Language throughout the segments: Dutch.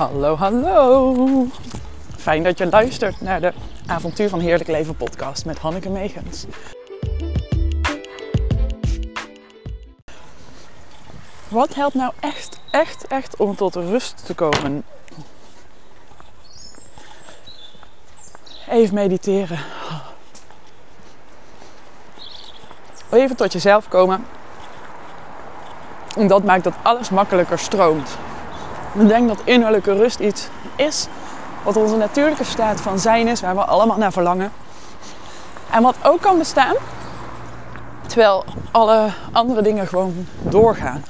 Hallo, hallo. Fijn dat je luistert naar de Avontuur van Heerlijk Leven podcast met Hanneke Megens. Wat helpt nou echt, echt, echt om tot rust te komen? Even mediteren. Even tot jezelf komen. En dat maakt dat alles makkelijker stroomt. Ik denk dat innerlijke rust iets is wat onze natuurlijke staat van zijn is, waar we allemaal naar verlangen. En wat ook kan bestaan terwijl alle andere dingen gewoon doorgaan.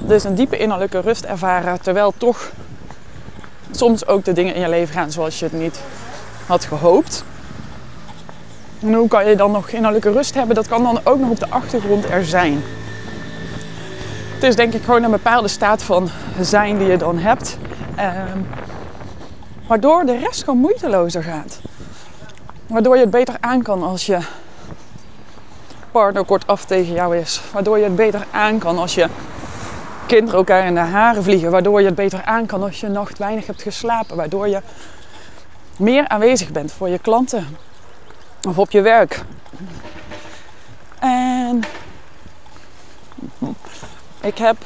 Dus een diepe innerlijke rust ervaren terwijl toch soms ook de dingen in je leven gaan zoals je het niet had gehoopt. En hoe kan je dan nog innerlijke rust hebben? Dat kan dan ook nog op de achtergrond er zijn. Het is denk ik gewoon een bepaalde staat van zijn die je dan hebt. Ehm, waardoor de rest gewoon moeitelozer gaat. Waardoor je het beter aan kan als je partner kortaf tegen jou is. Waardoor je het beter aan kan als je kinderen elkaar in de haren vliegen. Waardoor je het beter aan kan als je nacht weinig hebt geslapen. Waardoor je meer aanwezig bent voor je klanten of op je werk. En ik heb,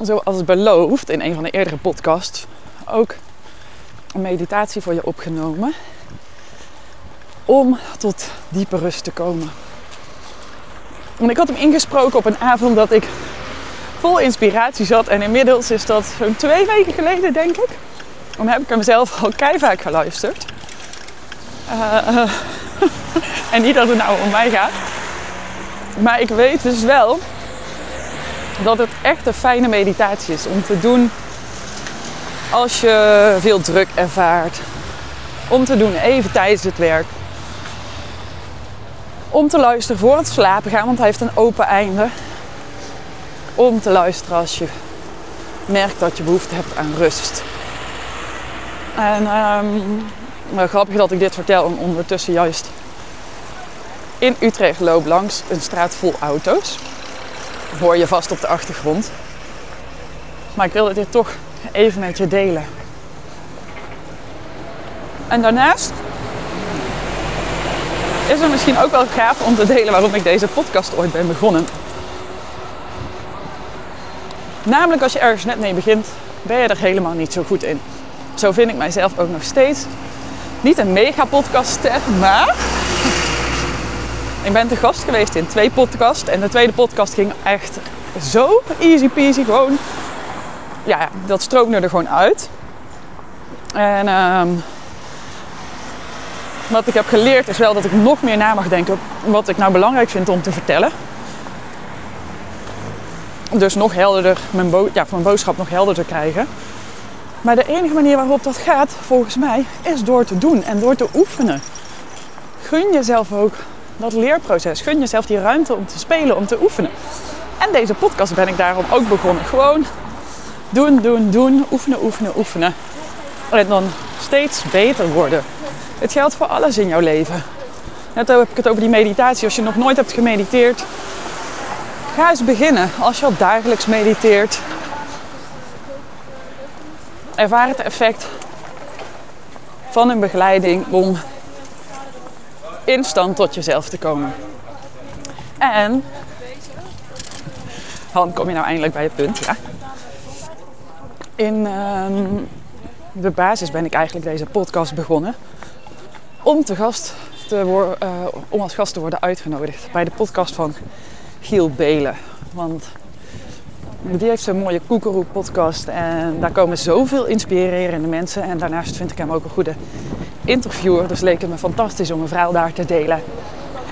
zoals beloofd in een van de eerdere podcasts, ook een meditatie voor je opgenomen. Om tot diepe rust te komen. En ik had hem ingesproken op een avond dat ik vol inspiratie zat. En inmiddels is dat zo'n twee weken geleden, denk ik. Dan heb ik hem zelf al kei vaak geluisterd. Uh, en niet dat het nou om mij gaat. Maar ik weet dus wel dat het echt een fijne meditatie is om te doen als je veel druk ervaart. Om te doen even tijdens het werk. Om te luisteren voor het slapen gaan, want hij heeft een open einde. Om te luisteren als je merkt dat je behoefte hebt aan rust. En um, grappig dat ik dit vertel, om ondertussen juist in Utrecht loop langs een straat vol auto's. Hoor je vast op de achtergrond. Maar ik wilde dit toch even met je delen. En daarnaast is het misschien ook wel gaaf om te delen waarom ik deze podcast ooit ben begonnen. Namelijk als je ergens net mee begint, ben je er helemaal niet zo goed in. Zo vind ik mijzelf ook nog steeds. Niet een mega podcastster, maar ik ben te gast geweest in twee podcasts. En de tweede podcast ging echt zo easy peasy. Gewoon, ja, dat stroomde er gewoon uit. En um, wat ik heb geleerd is wel dat ik nog meer na mag denken wat ik nou belangrijk vind om te vertellen. Dus nog helderder, mijn, bo ja, mijn boodschap nog helderder krijgen. Maar de enige manier waarop dat gaat, volgens mij, is door te doen en door te oefenen. Gun jezelf ook dat leerproces. Gun jezelf die ruimte om te spelen, om te oefenen. En deze podcast ben ik daarom ook begonnen. Gewoon doen, doen, doen, oefenen, oefenen, oefenen. En dan steeds beter worden. Het geldt voor alles in jouw leven. Net heb ik het over die meditatie. Als je nog nooit hebt gemediteerd, ga eens beginnen. Als je al dagelijks mediteert, ervaar het effect van een begeleiding om instant tot jezelf te komen. En, Han, kom je nou eindelijk bij je punt, ja? In ehm, de basis ben ik eigenlijk deze podcast begonnen om, te gast te worden, uh, om als gast te worden uitgenodigd bij de podcast van Giel Belen. Want die heeft zo'n mooie Koekeroe podcast en daar komen zoveel inspirerende mensen. En daarnaast vind ik hem ook een goede interviewer. Dus leek het me fantastisch om een verhaal daar te delen.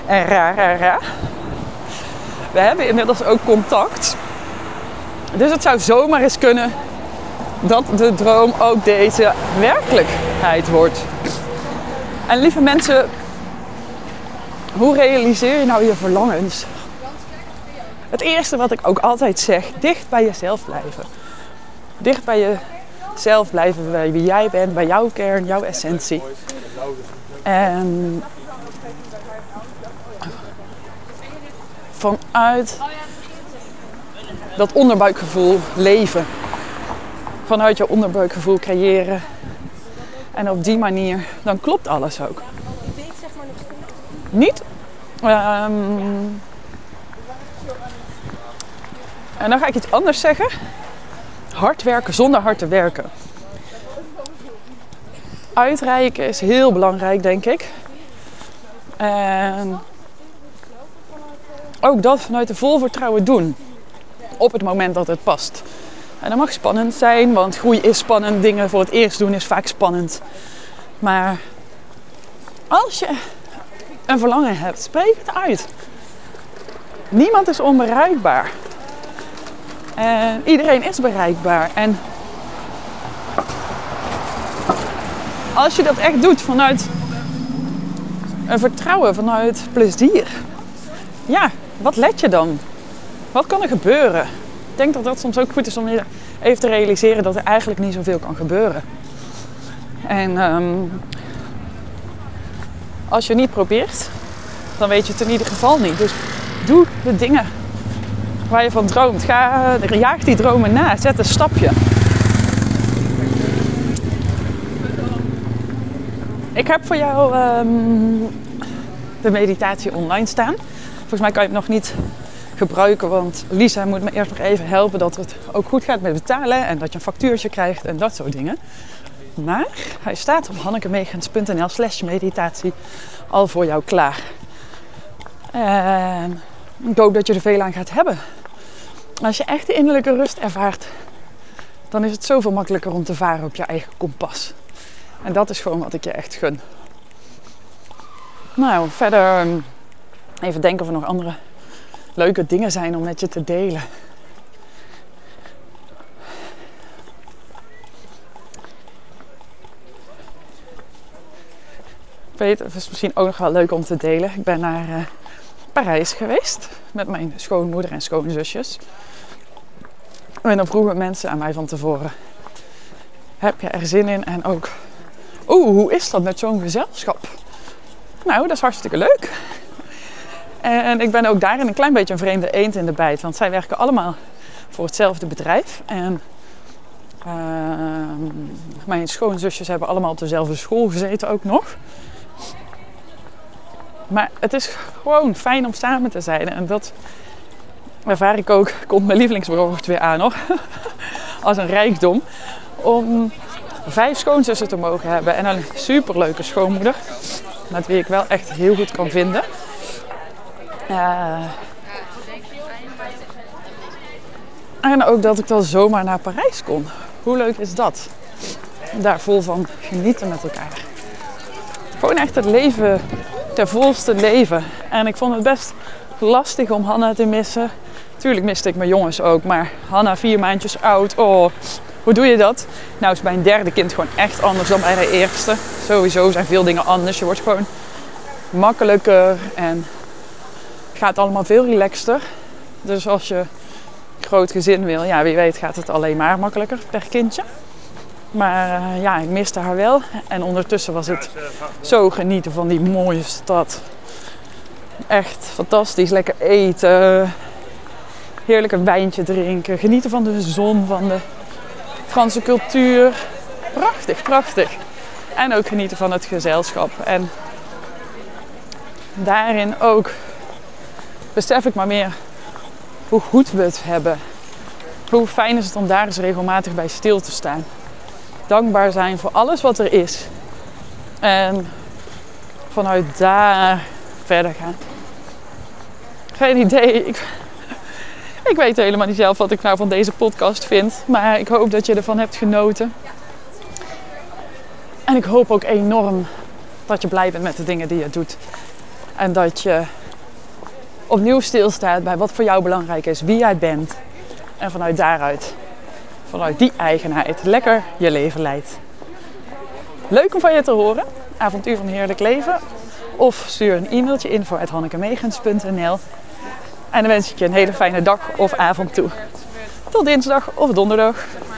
En raar, raar, raar. We hebben inmiddels ook contact. Dus het zou zomaar eens kunnen dat de droom ook deze werkelijkheid wordt. En lieve mensen, hoe realiseer je nou je verlangens? Het eerste wat ik ook altijd zeg, dicht bij jezelf blijven. Dicht bij jezelf blijven, bij wie jij bent, bij jouw kern, jouw essentie. En vanuit dat onderbuikgevoel leven. vanuit je onderbuikgevoel creëren. En op die manier, dan klopt alles ook. Niet? Ehm, en dan ga ik iets anders zeggen. Hard werken zonder hard te werken. Uitreiken is heel belangrijk, denk ik. En ook dat vanuit de vol vertrouwen doen. Op het moment dat het past. En dat mag spannend zijn, want groei is spannend. Dingen voor het eerst doen is vaak spannend. Maar als je een verlangen hebt, spreek het uit. Niemand is onbereikbaar. En iedereen is bereikbaar. En als je dat echt doet vanuit een vertrouwen, vanuit plezier. Ja, wat let je dan? Wat kan er gebeuren? Ik denk dat dat soms ook goed is om even te realiseren dat er eigenlijk niet zoveel kan gebeuren. En um, als je niet probeert, dan weet je het in ieder geval niet. Dus doe de dingen waar je van droomt. Ga, jaag die dromen na. Zet een stapje. Ik heb voor jou um, de meditatie online staan. Volgens mij kan je het nog niet gebruiken, want Lisa moet me eerst nog even helpen dat het ook goed gaat met betalen en dat je een factuurtje krijgt en dat soort dingen. Maar hij staat op hannekemegens.nl slash meditatie al voor jou klaar. Ik hoop dat je er veel aan gaat hebben. Als je echt de innerlijke rust ervaart, dan is het zoveel makkelijker om te varen op je eigen kompas. En dat is gewoon wat ik je echt gun. Nou, verder even denken of er nog andere leuke dingen zijn om met je te delen. Weet, het is misschien ook nog wel leuk om te delen. Ik ben naar uh, Parijs geweest met mijn schoonmoeder en schoonzusjes. En dan vroegen mensen aan mij van tevoren: Heb je er zin in? En ook, oeh, hoe is dat met zo'n gezelschap? Nou, dat is hartstikke leuk. En ik ben ook daarin een klein beetje een vreemde eend in de bijt. Want zij werken allemaal voor hetzelfde bedrijf. En uh, mijn schoonzusjes hebben allemaal op dezelfde school gezeten ook nog. Maar het is gewoon fijn om samen te zijn. En dat ervaar ik ook, komt mijn lievelingsbrood weer aan nog. Als een rijkdom. Om vijf schoonzussen te mogen hebben en een superleuke schoonmoeder. Met wie ik wel echt heel goed kan vinden. Uh, en ook dat ik dan zomaar naar Parijs kon. Hoe leuk is dat? Daar vol van genieten met elkaar. Gewoon echt het leven ter volste leven. En ik vond het best lastig om Hanna te missen. Tuurlijk miste ik mijn jongens ook, maar Hanna vier maandjes oud. Oh, hoe doe je dat? Nou is mijn derde kind gewoon echt anders dan bij de eerste. Sowieso zijn veel dingen anders. Je wordt gewoon makkelijker en gaat allemaal veel relaxter. Dus als je groot gezin wil, ja, wie weet gaat het alleen maar makkelijker per kindje. Maar uh, ja, ik miste haar wel. En ondertussen was het zo genieten van die mooie stad. Echt fantastisch. Lekker eten. Heerlijk een wijntje drinken. Genieten van de zon, van de Franse cultuur. Prachtig, prachtig. En ook genieten van het gezelschap. En daarin ook besef ik maar meer hoe goed we het hebben. Hoe fijn is het om daar eens regelmatig bij stil te staan. Dankbaar zijn voor alles wat er is. En vanuit daar verder gaan. Geen idee. Ik, ik weet helemaal niet zelf wat ik nou van deze podcast vind. Maar ik hoop dat je ervan hebt genoten. En ik hoop ook enorm dat je blij bent met de dingen die je doet. En dat je opnieuw stilstaat bij wat voor jou belangrijk is, wie jij bent. En vanuit daaruit, vanuit die eigenheid, lekker je leven leidt. Leuk om van je te horen. Avontuur van Heerlijk Leven. Of stuur een e-mailtje info uit hannekemegens.nl. En dan wens ik je een hele fijne dag of avond toe. Tot dinsdag of donderdag.